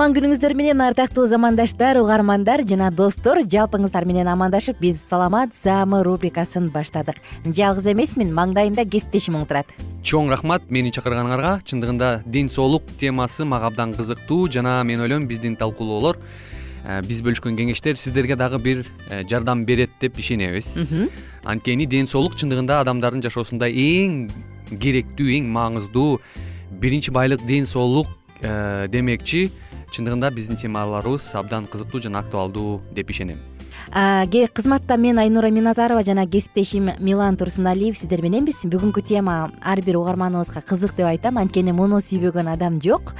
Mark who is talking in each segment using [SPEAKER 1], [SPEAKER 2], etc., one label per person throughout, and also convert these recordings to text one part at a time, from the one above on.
[SPEAKER 1] кутман күнүңүздөр менен ардактуу замандаштар угармандар жана достор жалпыңыздар менен амандашып биз саламат рубрикасын баштадык. Жалгыз эмесмин маңдайымда кесиптешим отурат
[SPEAKER 2] чоң рахмат мени чакырганыңарга. Чындыгында ден соолук темасы мага абдан кызыктуу жана мен ойлойм биздин талкуулоолор э, биз бөлүшкөн кеңештер сиздерге дагы бир э, жардам берет деп ишенебиз. Анткени ден соолук чындыгында адамдардын жашоосунда эң керектүү эң маңыздуу биринчи байлык ден соолук э, демекчи чындыгында биздин темаларыбыз абдан кызыктуу жана актуалдуу деп ишенем.
[SPEAKER 1] Кызматта мен айнура миназарова жана кесиптешим милан турсуналиев сиздер мененбиз бүгүнкү тема ар бир угарманыбызга кызык деп айтам. Анткени муну сүйбөгөн адам жок.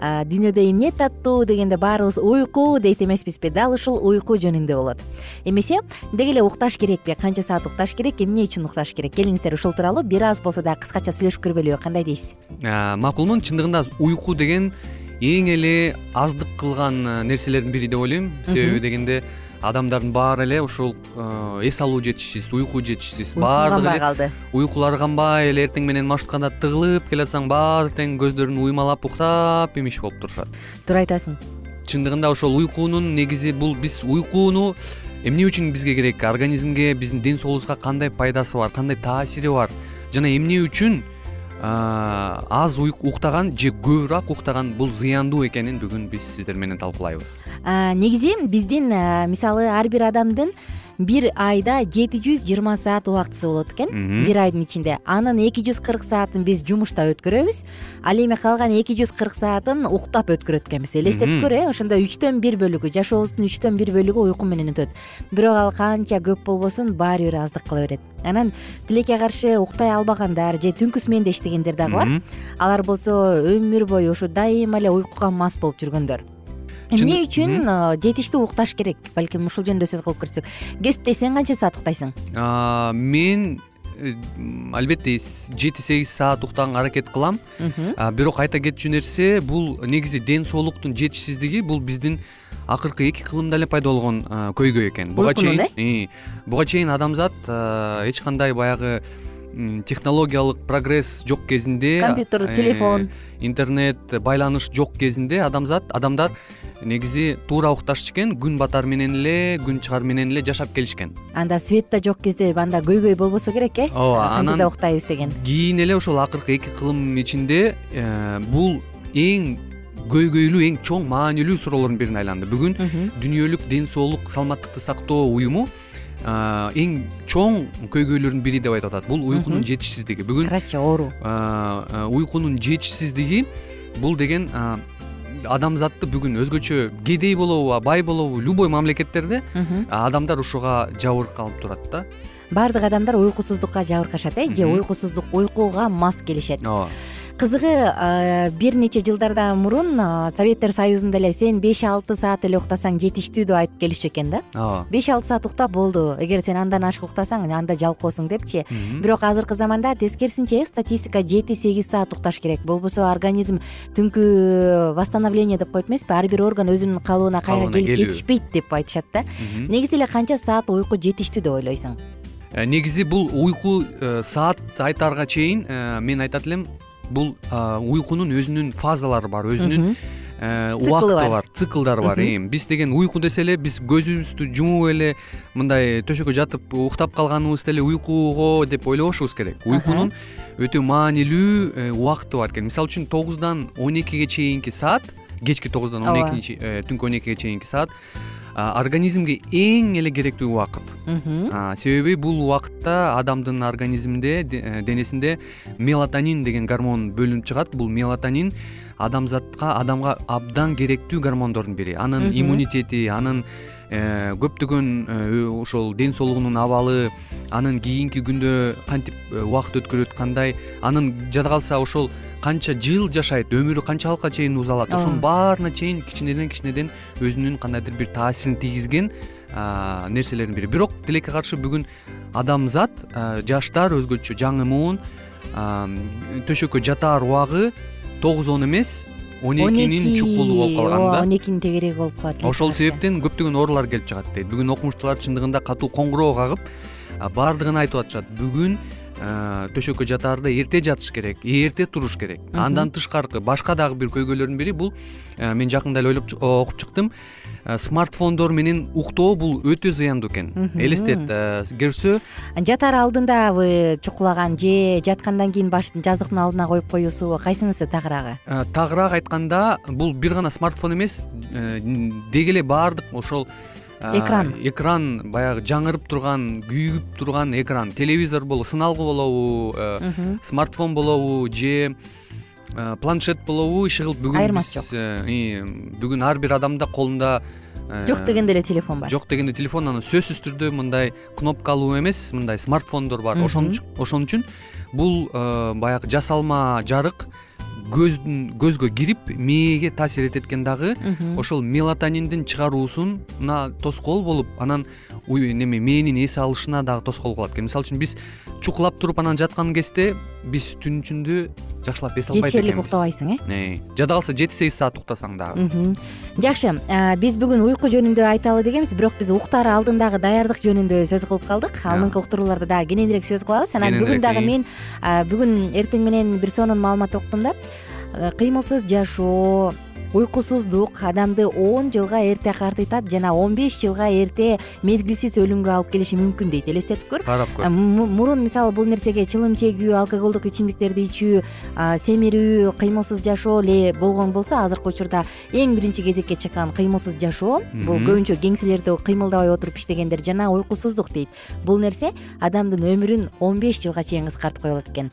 [SPEAKER 1] Дүйнөдө эмне таттуу дегенде баарыбыз уйку дейт эмеспизби. Дал ушул уйку жөнүндө болот. Эмесе деги эле укташ керекпи канча саат укташ керек? Эмне үчүн укташ керек? Келиңиздер ушул тууралуу. Бир аз болсо дагы кыскача сүйлөшүп көрбөйлүбү кандай дейсиз?
[SPEAKER 2] Макулмун чындыгында уйку деген эң эле аздык кылган э, нерселердин бири деп ойлойм. Себеби дегенде адамдардын баары эле ушул э, эс алуу жетишсиз уйку жетишсиз. Баардыгы
[SPEAKER 1] канбай калды
[SPEAKER 2] уйкулары канбай эле эртең менен маршруткада тыгылып келатсаң баары тең көздөрүн уймалап уктап эмиш болуп турушат.
[SPEAKER 1] Туура айтасың.
[SPEAKER 2] Чындыгында ошол уйкунун негизи бул биз уйкуну эмне үчүн бизге керек? Организмге биздин ден соолугубузга кандай пайдасы бар кандай таасири бар? Жана эмне үчүн аз уктаган же көбүрөөк уктаган бул зыяндуу экенин бүгүн биз сиздер менен талкуулайбыз.
[SPEAKER 1] Негизи биздин мисалы ар бир адамдын бир айда жети жүз жыйырма саат убактысы болот экен. Бир айдын ичинде анын эки жүз кырк саатын биз жумушта өткөрөбүз. Ал эми калган эки жүз кырк саатын уктап өткөрөт экенбиз. Элестетип көр э ошондо үчтөн бир бөлүгү жашообуздун үчтөн бир бөлүгү уйку менен өтөт. Бирок ал канча көп болбосун баары бир аздык кыла берет. Анан тилекке каршы уктай албагандар же түнкү сменде иштегендер дагы бар. Алар болсо өмүр бою ушу дайыма эле уйкуга мас болуп жүргөндөр эмне үчүн жетиштүү укташ керек? Балким ушул жөнүндө сөз кылып көрсөк. Кесиптеш сен канча саат уктайсың?
[SPEAKER 2] Мен э, албетте жети сегиз саат уктаганга аракет кылам. Бирок айта кетчү нерсе бул негизи ден соолуктун жетишсиздиги бул биздин акыркы эки кылымда эле пайда болгон көйгөй экен. Буга чейин буга чейин адамзат эч кандай баягы технологиялык прогресс жок кезинде
[SPEAKER 1] компьютер э, телефон.
[SPEAKER 2] интернет байланыш жок кезинде адамзат адамдар негизи туура укташчу экен күн батар менен эле күн чыгаар менен эле жашап келишкен.
[SPEAKER 1] Анда свет да жок кезде анда көйгөй болбосо керек э?
[SPEAKER 2] Ооба
[SPEAKER 1] канчада уктайбыз деген.
[SPEAKER 2] кийин эле ошол акыркы эки кылым ичинде э, бул эң көйгөйлүү эң чоң маанилүү суроолордун бирине айланды. Бүгүн дүйнөлүк ден соолук саламаттыкты сактоо уюму эң чоң көйгөйлөрдүн бири деп айтып атат. Бул уйкунун жетишсиздиги. Бүгүн
[SPEAKER 1] оору.
[SPEAKER 2] уйкунун жетишсиздиги бул деген адамзатты бүгүн өзгөчө кедей болобу бай болобу любой мамлекеттерде адамдар ушуга жабыркалып турат да.
[SPEAKER 1] Баардык адамдар уйкусуздукка жабыркашат э же уйкусуздук уйкуга мас келишет.
[SPEAKER 2] Ооба
[SPEAKER 1] кызыгы бир нече жылдардан мурун советтер союзунда эле сен беш алты саат эле уктасаң жетиштүү деп айтып келишчү экен да.
[SPEAKER 2] Ооба.
[SPEAKER 1] Беш алты саат уктап болду. Эгер сен андан ашык уктасаң анда жалкоосуң депчи. Бирок азыркы заманда тескерисинче статистика жети сегиз саат укташ керек. Болбосо организм түнкү восстановление деп коет эмеспи? Ар бир орган өзүнүн калыбына кайра келип жетишпейт деп айтышат да. Негизи эле канча саат уйку жетиштүү деп ойлойсуң?
[SPEAKER 2] Э, негизи бул уйку э, саат айтаарга чейин э, мен айтат элем бул уйкунун өзүнүн фазалары бар өзүнүн э, убакыты бар. циклдары бар биз деген уйку десе эле биз көзүбүздү жумуп эле мындай төшөккө жатып уктап калганыбызда эле уйкуго деп ойлобошубуз керек. Уйкунун өтө маанилүү э, убакыты бар экен. Мисалы үчүн тогуздан он экиге чейинки саат кечки тогуздан он эки э, түнкү он экиге чейинки саат организмге эң эле керектүү убакыт. Себеби бул убакытта адамдын организминде э, денесинде мелатонин деген гормон бөлүнүп чыгат. Бул мелатонин адамзатка адамга абдан керектүү гормондордун бири. Анын иммунитети анын э, көптөгөн э, ошол ден соолугунун абалы анын кийинки күндө кантип убакыт өткөрөт кандай анын жада калса ошол канча жыл жашайт өмүрү канчалыкка чейин узалат ошонун баарына чейин кичинеден кичинеден өзүнүн кандайдыр бир таасирин тийгизген нерселердин бири. Бирок тилекке каршы бүгүн адамзат жаштар өзгөчө жаңы муун төшөккө жатаар убагы тогуз он эмес он экинин чукулу болуп калган да.
[SPEAKER 1] Он экинин тегереги болуп калат
[SPEAKER 2] ошол себептен көптөгөн оорулар келип чыгат дейт. Бүгүн окумуштуулар чындыгында катуу коңгуроо кагып баардыгын айтып атышат. Бүгүн төшөккө жатаарда эрте жатыш керек эрте туруш керек. Андан тышкаркы башка дагы бир көйгөйлөрдүн бири бул мен жакында эле ойлоп окуп чыктым. Смартфондор менен уктоо бул өтө зыяндуу экен. Элестет көрсө.
[SPEAKER 1] Жатаар алдындабы чукулаган же жаткандан кийин жаздыктын алдына коюп коюусубу кайсынысы тагыраак
[SPEAKER 2] тагыраак айтканда бул бир гана смартфон эмес э, деги эле баардык ошол
[SPEAKER 1] экран.
[SPEAKER 2] экран баягы жаңырып турган күйүп турган экран. Телевизор болобу сыналгы болобу э, смартфон болобу же э, планшет болобу иши кылып бүгүн
[SPEAKER 1] айырмасы жок
[SPEAKER 2] э, бүгүн ар бир адамда колунда
[SPEAKER 1] жок дегенде эле телефон бар.
[SPEAKER 2] жок дегенде телефон анан сөзсүз түрдө мындай кнопкалуу эмес мындай смартфондор бар ошон үчүн. Бул баягы жасалма жарык көзгө кирип мээге таасир этет экен дагы ошол мелатониндин чыгаруусуна тоскоол болуп анан неме мээнин эс алышына дагы тоскоол кылат экен. Мисалы үчүн биз чукулап туруп анан жаткан кезде биз түн ичинде жакшылап эс албайт экенбиз
[SPEAKER 1] жетишерлик уктабайсың э?
[SPEAKER 2] Жада калса жети сегиз саат уктасаң дагы
[SPEAKER 1] жакшы биз бүгүн уйку жөнүндө айталы дегенбиз бирок биз уктаар алдындагы даярдык жөнүндө сөз кылып калдык. Алдыңкы уктурууларда дагы кененирээк сөз кылабыз. Анан бүгүн дагы мен бүгүн эртең менен бир сонун маалымат уктум да. Кыймылсыз жашоо уйкусуздук адамды он жылга эрте картыйтат жана он беш жылга эрте мезгилсиз өлүмгө алып келиши мүмкүн дейт элестетип көр.
[SPEAKER 2] Карап көр.
[SPEAKER 1] Мурун мисалы бул нерсеге чылым чегүү алкоголдук ичимдиктерди ичүү семирүү кыймылсыз жашоо эле болгон болсо азыркы учурда эң биринчи кезекке чыккан кыймылсыз жашоо бул көбүнчө кеңселерде кыймылдабай отуруп иштегендер жана уйкусуздук дейт. Бул нерсе адамдын өмүрүн он беш жылга чейин кыскартып кое алат экен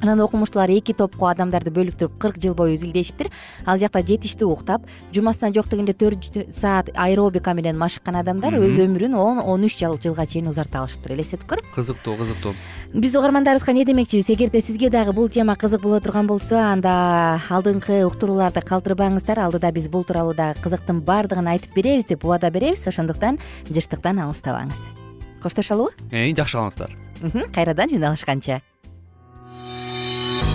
[SPEAKER 1] анан окумуштуулар эки топко адамдарды бөлүп туруп кырк жыл бою изилдешиптир. Ал жакта жетиштүү уктап жумасына жок дегенде төрт саат аэробика менен машыккан адамдар өз өмүрүн он он үч жылга чейин узарта алышыптыр элестетип көр
[SPEAKER 2] кызыктуу кызыктуу.
[SPEAKER 1] Биз угармандарыбызга эмне демекчибиз? Эгерде сизге дагы бул тема кызык боло турган болсо анда алдыңкы уктурууларды калтырбаңыздар. Алдыда биз бул тууралуу дагы кызыктын баардыгын айтып беребиз деп убада беребиз. Ошондуктан жыштыктан алыстабаңыз. Коштошолубу
[SPEAKER 2] жакшы калыңыздар.
[SPEAKER 1] Кайрадан үн алышканча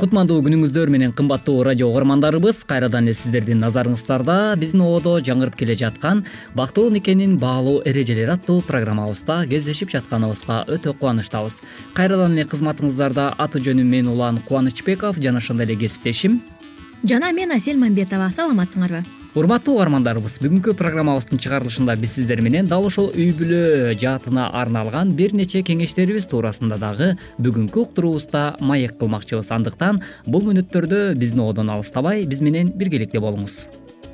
[SPEAKER 3] кутмандуу күнүңүздөр менен кымбаттуу радио угармандарыбыз кайрадан эле сиздердин назарыңыздарда биздин ободо жаңырып келе жаткан бактылуу никенин баалуу эрежелери аттуу программабызда кездешип жатканыбызга өтө кубанычтабыз. Кайрадан эле кызматыңыздарда аты жөнүм мен улан кубанычбеков жана ошондой эле кесиптешим.
[SPEAKER 4] Жана мен асель мамбетова саламатсыңарбы
[SPEAKER 3] урматтуу угармандарыбыз бүгүнкү программабыздын чыгарылышында биз сиздер менен дал ушул үй бүлө жаатына арналган бир нече кеңештерибиз туурасында дагы бүгүнкү уктуруубузда маек кылмакчыбыз. Андыктан бул мүнөттөрдө биздин ободон алыстабай биз менен биргеликте болуңуз.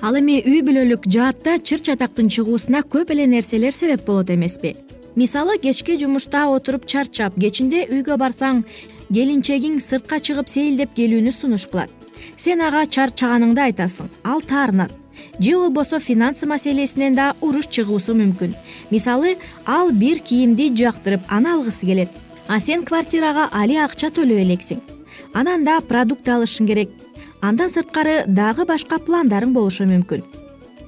[SPEAKER 4] Ал эми үй бүлөлүк жаатта чыр чатактын чыгуусуна көп эле нерселер себеп болот эмеспи? Мисалы кечке жумушта отуруп чарчап кечинде үйгө барсаң келинчегиң сыртка чыгып сейилдеп келүүнү сунуш кылат. Сен ага чарчаганыңды айтасың. Ал таарынат же болбосо финансы маселесинен да уруш чыгуусу мүмкүн. Мисалы ал бир кийимди жактырып аны алгысы келет. А сен квартирага али акча төлөй элексиң. Анан да продукт алышың керек. Андан сырткары дагы башка пландарың болушу мүмкүн.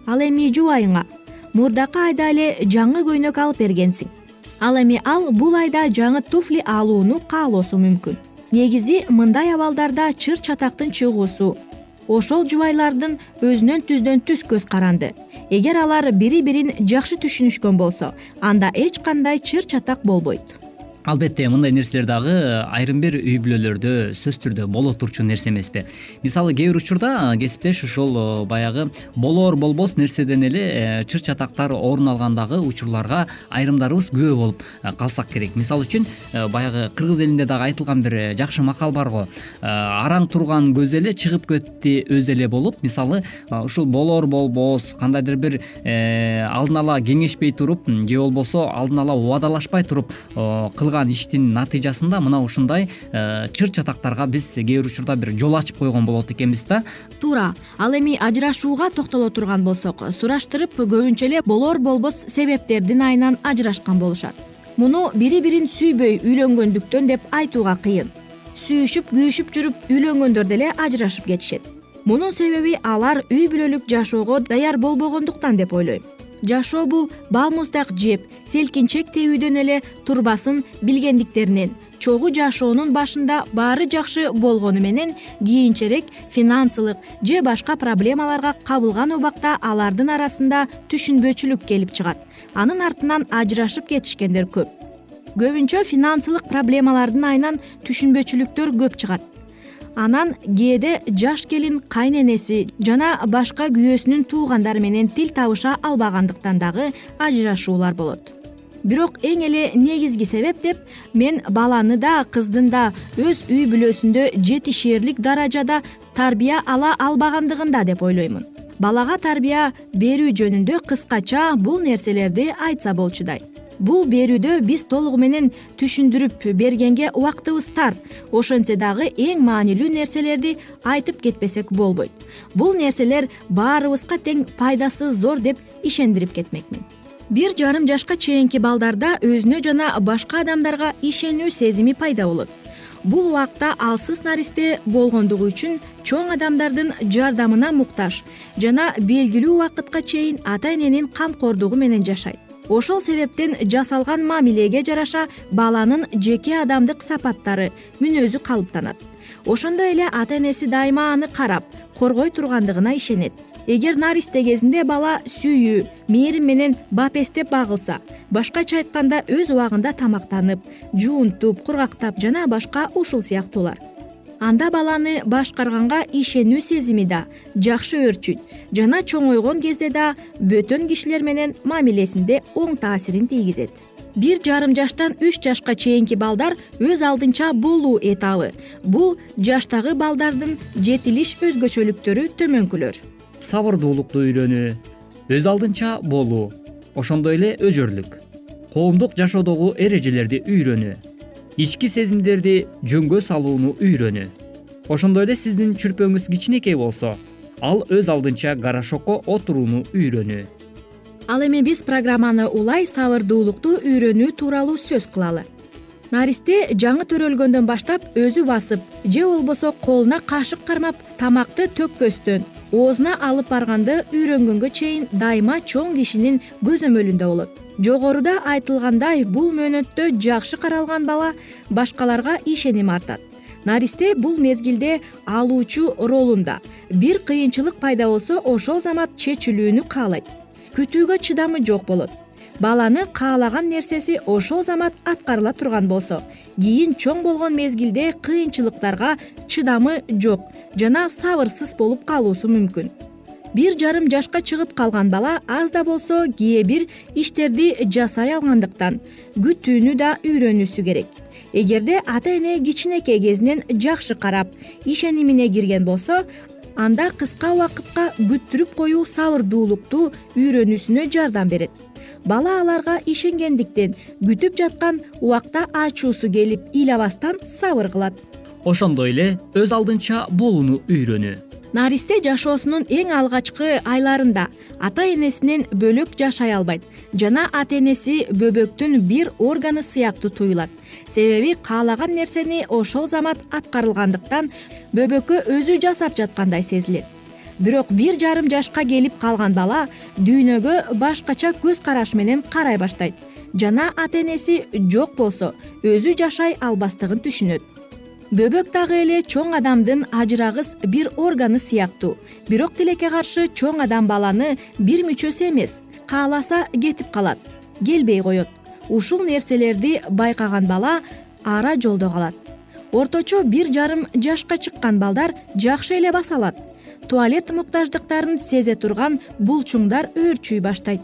[SPEAKER 4] Ал эми жубайыңа мурдакы айда эле жаңы көйнөк алып бергенсиң. Ал эми ал бул айда жаңы туфли алууну каалоосу мүмкүн. Негизи мындай абалдарда чыр чатактын чыгуусу ошол жубайлардын өзүнөн түздөн түз көз каранды. Эгер алар бири бирин жакшы түшүнүшкөн болсо анда эч кандай чыр чатак болбойт
[SPEAKER 3] албетте мындай нерселер дагы айрым бир үй бүлөлөрдө сөзсүз түрдө боло турчу нерсе эмеспи. Мисалы кээ бир учурда кесиптеш ушул э, баягы болоор болбос нерседен эле э, чыр чатактар орун алган дагы учурларга айрымдарыбыз күбө болуп э, калсак керек. Мисалы үчүн баягы кыргыз элинде дагы айтылган бир жакшы макал бар го. Араң турган көз эле чыгып кетти өзү эле болуп мисалы ушул болоор болбос кандайдыр бир алдын ала кеңешпей туруп же болбосо алдын ала убадалашпай туруп кылган иштин натыйжасында мына ушундай э, чыр чатактарга биз кээ бир учурда бир жол ачып койгон болот экенбиз да.
[SPEAKER 4] Туура ал эми ажырашууга токтоло турган болсок сураштырып көбүнчө эле болоор болбос себептердин айынан ажырашкан болушат. Муну бири бирин сүйбөй үйлөнгөндүктөн деп айтууга кыйын. Сүйүшүп күйүшүп жүрүп үйлөнгөндөр деле ажырашып кетишет. Мунун себеби алар үй бүлөлүк жашоого даяр болбогондуктан деп ойлойм жашоо бул бал муздак жеп селкинчектей үйдөн эле турбасын билгендиктеринен чогуу жашоонун башында баары жакшы болгону менен кийинчерээк финансылык же башка проблемаларга кабылган убакта алардын арасында түшүнбөчүлүк келип чыгат. Анын артынан ажырашып кетишкендер көп. Көбүнчө финансылык проблемалардын айынан түшүнбөчүлүктөр көп чыгат анан кээде жаш келин кайненеси жана башка күйөөсүнүн туугандары менен тил табыша албагандыктан дагы ажырашуулар болот. Бирок эң эле негизги себеп деп мен баланы да кыздын да өз үй бүлөсүндө жетишээрлик даражада тарбия ала албагандыгында деп ойлоймун. Балага тарбия берүү жөнүндө кыскача бул нерселерди айтса болчудай бул берүүдө биз толугу менен түшүндүрүп бергенге убактыбыз тар. Ошентсе дагы эң маанилүү нерселерди айтып кетпесек болбойт. Бул нерселер баарыбызга тең пайдасы зор деп ишендирип кетмекмин. Бир жарым жашка чейинки балдарда өзүнө жана башка адамдарга ишенүү сезими пайда болот. Бул убакта алсыз наристе болгондугу үчүн чоң адамдардын жардамына муктаж жана белгилүү убакытка чейин ата эненин камкордугу менен жашайт ошол себептен жасалган мамилеге жараша баланын жеке адамдык сапаттары мүнөзү калыптанат. Ошондой эле ата энеси дайыма аны карап коргой тургандыгына ишенет. Эгер наристе кезинде бала сүйүү мээрим менен бапестеп багылса башкача айтканда өз убагында тамактанып жуунтуп кургактап жана башка ушул сыяктуулар анда баланы башкарганга ишенүү сезими да жакшы өөрчүйт жана чоңойгон кезде да бөтөн кишилер менен мамилесинде оң таасирин тийгизет. Бир жарым жаштан үч жашка чейинки балдар өз алдынча болуу этабы. Бул жаштагы балдардын жетилиш өзгөчөлүктөрү төмөнкүлөр.
[SPEAKER 3] Сабырдуулукту үйрөнүү өз алдынча болуу ошондой эле өжөрлүк коомдук жашоодогу эрежелерди үйрөнүү ички сезимдерди жөнгө салууну үйрөнүү ошондой эле сиздин чүрпөңүз кичинекей болсо ал өз алдынча горошокко отурууну үйрөнүү
[SPEAKER 4] ал эми биз программаны улай сабырдуулукту үйрөнүү тууралуу сөз кылалы. Наристе жаңы төрөлгөндөн баштап өзү басып же болбосо колуна кашык кармап тамакты төкпөстөн оозуна алып барганды үйрөнгөнгө чейин дайыма чоң кишинин көзөмөлүндө болот. Жогоруда айтылгандай бул мөөнөттө жакшы каралган бала башкаларга ишеними артат наристе бул мезгилде алуучу ролунда. Бир кыйынчылык пайда болсо ошол замат чечилүүнү каалайт. Күтүүгө чыдамы жок болот баланы каалаган нерсеси ошол замат аткарыла турган болсо кийин чоң болгон мезгилде кыйынчылыктарга чыдамы жок жана сабырсыз болуп калуусу мүмкүн. Бир жарым жашка чыгып калган бала аз да болсо кээ бир иштерди жасай алгандыктан күтүүнү да үйрөнүүсү керек. Эгерде ата эне кичинекей кезинен жакшы карап ишенимине кирген болсо анда кыска убакытка күттүрүп коюу сабырдуулукту үйрөнүүсүнө жардам берет бала аларга ишенгендиктен күтүп жаткан убакта ачуусу келип ыйлабастан сабыр кылат.
[SPEAKER 3] Ошондой эле өз алдынча болууну үйрөнүү.
[SPEAKER 4] Наристе жашоосунун эң алгачкы айларында ата энесинен бөлөк жашай албайт жана ата энеси бөбөктүн бир органы сыяктуу туюлат. Себеби каалаган нерсени ошол замат аткарылгандыктан бөбөккө өзү жасап жаткандай сезилет бирок бир жарым жашка келип калган бала дүйнөгө башкача көз караш менен карай баштайт. Жана ата энеси жок болсо өзү жашай албастыгын түшүнөт. Бөбөк дагы эле чоң адамдын ажырагыс бир органы сыяктуу. Бирок тилекке каршы чоң адам баланы бир мүчөсү эмес кааласа кетип калат келбей коет. Ушул нерселерди байкаган бала ара жолдо калат. Орточо бир жарым жашка чыккан балдар жакшы эле баса алат туалет муктаждыктарын сезе турган булчуңдар өөрчүй баштайт.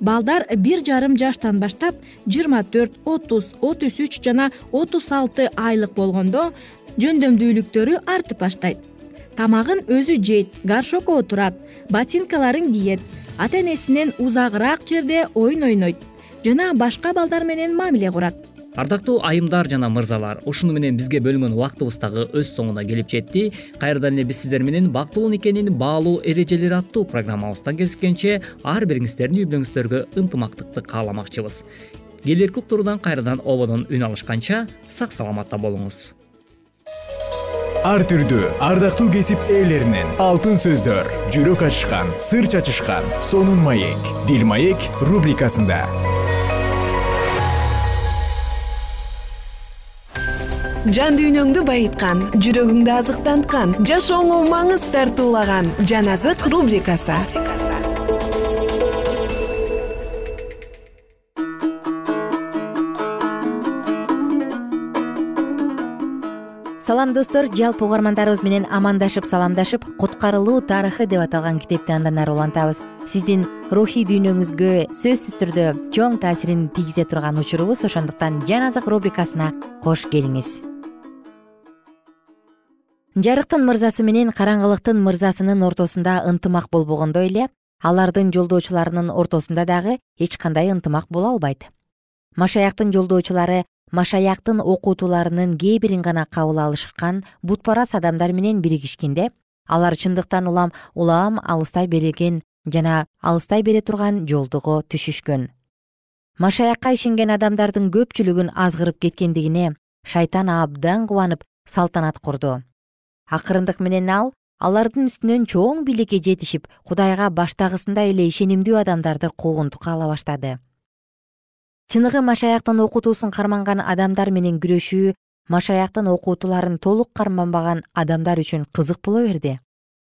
[SPEAKER 4] Балдар бир жарым жаштан баштап жыйырма төрт отуз отуз үч жана отуз алты айлык болгондо жөндөмдүүлүктөрү артып баштайт. Тамагын өзү жейт горшокко отурат ботинкаларын кийет ата энесинен узагыраак жерде оюн ойнойт жана башка балдар менен мамиле курат
[SPEAKER 3] ардактуу айымдар жана мырзалар ушуну менен бизге бөлүнгөн убактыбыз дагы өз соңуна келип жетти. Кайрадан эле биз сиздер менен бактылуу никенин баалуу эрежелери аттуу программабызда кезишкенче ар бириңиздердин үй бүлөңүздөргө ынтымактыкты кааламакчыбыз. Келэрки уктуруудан кайрадан ободон үн алышканча сак саламатта болуңуз.
[SPEAKER 5] Ар түрдүү ардактуу кесип ээлеринен алтын сөздөр жүрөк ачышкан сыр чачышкан сонун маек дил маек рубрикасында
[SPEAKER 6] жан дүйнөңдү байыткан жүрөгүңдү азыктанткан жашооңо маңыз тартуулаган жан азык рубрикасы.
[SPEAKER 1] Салам достор. Жалпы угармандарыбыз менен амандашып саламдашып куткарылуу тарыхы деп аталган китепти андан ары улантабыз. Сиздин рухий дүйнөңүзгө сөзсүз түрдө чоң таасирин тийгизе турган учурубуз ошондуктан жан азык рубрикасына кош келиңиз жарыктын мырзасы менен караңгылыктын мырзасынын ортосунда ынтымак болбогондой эле алардын жолдоочуларынын ортосунда дагы эч кандай ынтымак боло албайт. Машаяктын жолдоочулары машаяктын окутууларынын кээ бирин гана кабыл алышкан бутпарас адамдар менен биригишкенде алар чындыктан улам улам алыстай берген жана алыстай бере турган жолдого түшүшкөн. Машаякка ишенген адамдардын көпчүлүгүн азгырып кеткендигине шайтан абдан кубанып салтанат курду акырындык менен ал алардын үстүнөн чоң бийликке жетишип кудайга баштагысындай эле ишенимдүү адамдарды куугунтукка ала баштады. Чыныгы машаяктын окутуусун карманган адамдар менен күрөшүү машаяктын окутууларын толук карманбаган адамдар үчүн кызык боло берди.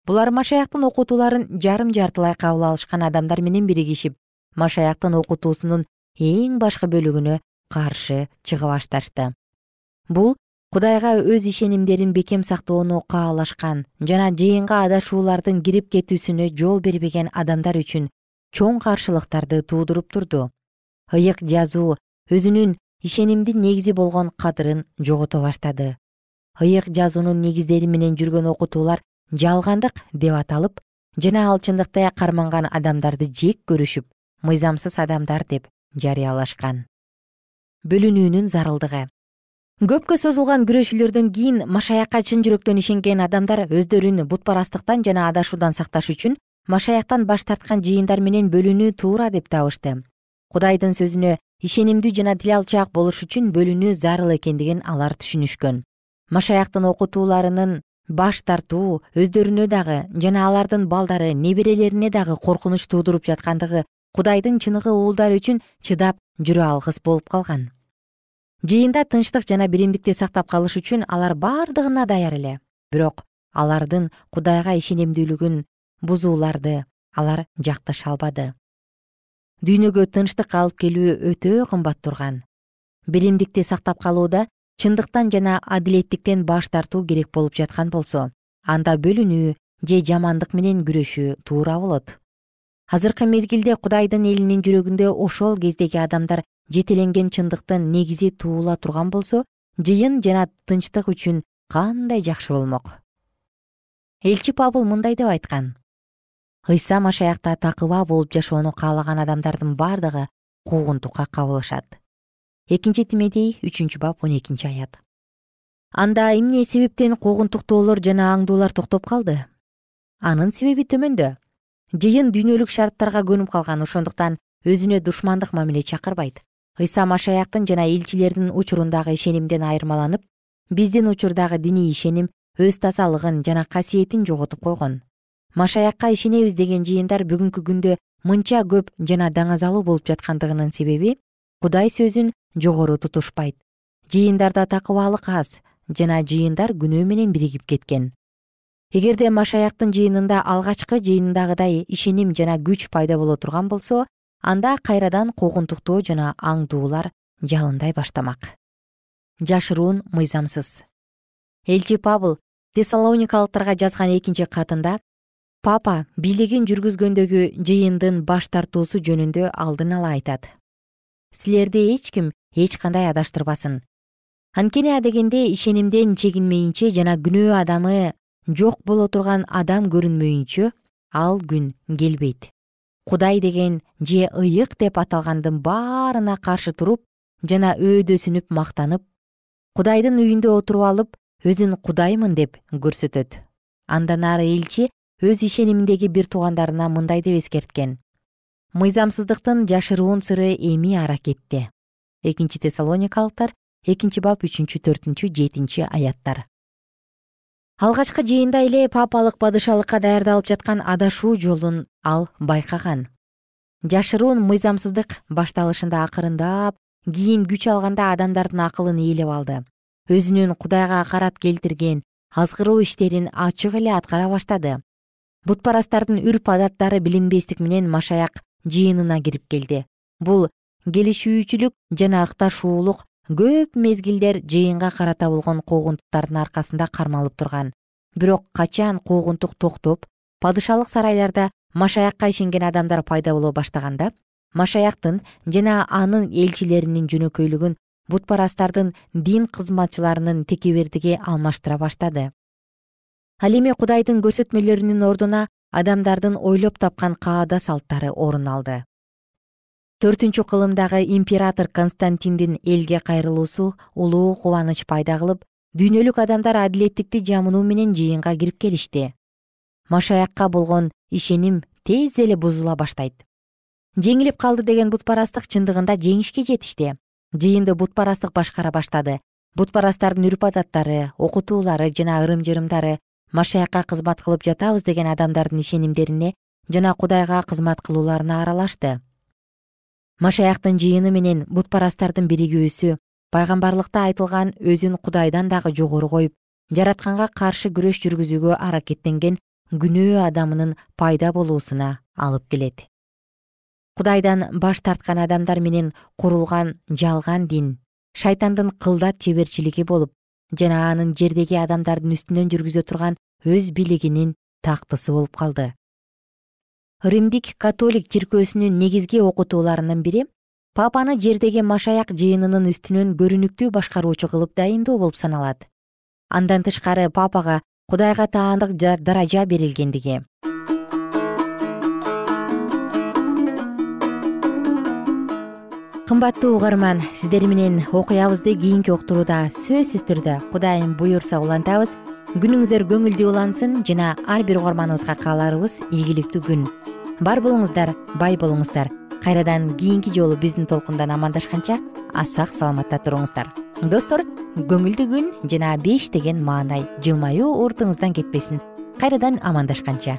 [SPEAKER 1] Булар машаяктын окутууларын жарым жартылай кабыл алышкан адамдар менен биригишип машаяктын окутуусунун эң башкы бөлүгүнө каршы чыга башташты бул кудайга өз ишенимдерин бекем сактоону каалашкан жана жыйынга адашуулардын кирип кетүүсүнө жол бербеген адамдар үчүн чоң каршылыктарды туудуруп турду. Ыйык жазуу өзүнүн ишенимдин негизи болгон кадырын жогото баштады. Ыйык жазуунун негиздери менен жүргөн окутуулар жалгандык деп аталып жана ал чындыкты карманган адамдарды жек көрүшүп мыйзамсыз адамдар деп жарыялашкан. Бөлүнүүнүн зарылдыгы көпкө созулган күрөшүүлөрдөн кийин машаякка чын жүрөктөн ишенген адамдар өздөрүн бутпарастыктан жана адашуудан сакташ үчүн машаяктан баш тарткан жыйындар менен бөлүнүү туура деп табышты. Кудайдын сөзүнө ишенимдүү жана тил алчаак болуш үчүн бөлүнүү зарыл экендигин алар түшүнүшкөн машаяктын окутууларынын баш тартуу өздөрүнө дагы жана алардын балдары неберелерине дагы коркунуч туудуруп жаткандыгы кудайдын чыныгы уулдары үчүн чыдап жүрө алгыс болуп калган жыйында тынчтык жана биримдикти сактап калыш үчүн алар бардыгына даяр эле. Бирок алардын кудайга ишенимдүүлүгүн бузууларды алар жакташа албады. Дүйнөгө тынчтык алып келүү өтө кымбат турган. Биримдикти сактап калууда чындыктан жана адилеттиктен баш тартуу керек болуп жаткан болсо анда бөлүнүү же жамандык менен күрөшүү туура болот. Азыркы мезгилде кудайдын элинин жүрөгүндө ошол кездеги адамдар жетеленген чындыктын негизи туула турган болсо жыйын жана тынчтык үчүн кандай жакшы болмок? Элчи пабыл мындай деп айткан. Ыйса машаякта такыба болуп жашоону каалаган адамдардын бардыгы куугунтукка кабылышат. Экинчи тимедей үчүнчү бап он экинчи аят. Анда эмне себептен куугунтуктоолор жана аңдуулар токтоп калды? Анын себеби төмөндө. Жыйын дүйнөлүк шарттарга көнүп калган ошондуктан өзүнө душмандык мамиле чакырбайт ыйса машаяктын жана элчилердин учурундагы ишенимден айырмаланып биздин учурдагы диний ишеним өз тазалыгын жана касиетин жоготуп койгон. Машаякка ишенебиз деген жыйындар бүгүнкү күндө мынча көп жана даңазалуу болуп жаткандыгынын себеби кудай сөзүн жогору тутушпайт. Жыйындарда такыбаалык аз жана жыйындар күнөө менен биригип кеткен. Эгерде машаяктын жыйынында алгачкы жыйындагыдай ишеним жана күч пайда боло турган болсо анда кайрадан куугунтуктоо жана аңдуулар жалындай баштамак. Жашыруун мыйзамсыз. Элчи пабыл тессалоникалыктарга жазган экинчи катында папа бийлигин жүргүзгөндөгү жыйындын баш тартуусу жөнүндө алдын ала айтат. Силерди эч ким эч кандай адаштырбасын. Анткени адегенде ишенимден чегинмейинче жана күнөө адамы жок боло турган адам көрүнмөйүнчө ал күн келбейт кудай деген же ыйык деп аталгандын баарына каршы туруп жана өөдөсүнүп мактанып кудайдын үйүндө отуруп алып өзүн кудаймын деп көрсөтөт. Андан ары элчи өз ишениминдеги бир туугандарына мындай деп эскерткен. Мыйзамсыздыктын жашыруун сыры эми аракетте экинчи тессалоникалыктар экинчи бап үчүнчү төртүнчү жетинчи аяттар алгачкы жыйында эле папалык падышалыкка даярдалып жаткан адашуу жолун ал байкаган. Жашыруун мыйзамсыздык башталышында акырындап кийин күч алганда адамдардын акылын ээлеп алды. Өзүнүн кудайга акарат келтирген азгыруу иштерин ачык эле аткара баштады. Бутпарастардын үрп адаттары билинбестик менен машаяк жыйынына кирип келди. Бул келишүүчүлүк жана ыкташуулук көп мезгилдер жыйынга карата болгон куугунтуктардын аркасында кармалып турган. Бирок качан куугунтук токтоп падышалык сарайларда машаякка ишенген адамдар пайда боло баштаганда машаяктын жана анын элчилеринин жөнөкөйлүгүн бутпарастардын дин кызматчыларынын текебердиги алмаштыра баштады. Ал эми кудайдын көрсөтмөлөрүнүн ордуна адамдардын ойлоп тапкан каада салттары орун алды төртүнчү кылымдагы император константиндин элге кайрылуусу улуу кубаныч пайда кылып дүйнөлүк адамдар адилеттикти жамынуу менен жыйынга кирип келишти. Машаякка болгон ишеним тез эле бузула баштайт. Жеңилип калды деген бутпарастык чындыгында жеңишке жетишти. Жыйынды бутпарастык башкара баштады. Бутпарастардын үрп адаттары окутуулары жана ырым жырымдары машаякка кызмат кылып жатабыз деген адамдардын ишенимдерине жана кудайга кызмат кылууларына аралашты машаяктын жыйыны менен бутпарастардын биригүүсү пайгамбарлыкта айтылган өзүн кудайдан дагы жогору коюп жаратканга каршы күрөш жүргүзүүгө аракеттенген күнөө адамынын пайда болуусуна алып келет. Кудайдан баш тарткан адамдар менен курулган жалган дин шайтандын кылдат чеберчилиги болуп жана анын жердеги адамдардын үстүнөн жүргүзө турган өз бийлигинин тактысы болуп калды римдик католик чиркөөсүнүн негизги окутууларынын бири папаны жердеги машаяк жыйынынын үстүнөн көрүнүктүү башкаруучу кылып дайындоо болуп саналат. Андан тышкары папага кудайга таандык даража берилгендиги. Кымбаттуу угарман сиздер менен окуябызды кийинки уктурууда сөзсүз түрдө кудайым буюрса улантабыз күнүңүздөр көңүлдүү улансын жана ар бир угарманыбызга кааларыбыз ийгиликтүү күн. Бар болуңуздар бай болуңуздар. Кайрадан кийинки жолу биздин толкундан амандашканча сак саламатта туруңуздар. Достор көңүлдүү күн жана беш деген маанай жылмаюу уртуңуздан кетпесин. Кайрадан амандашканча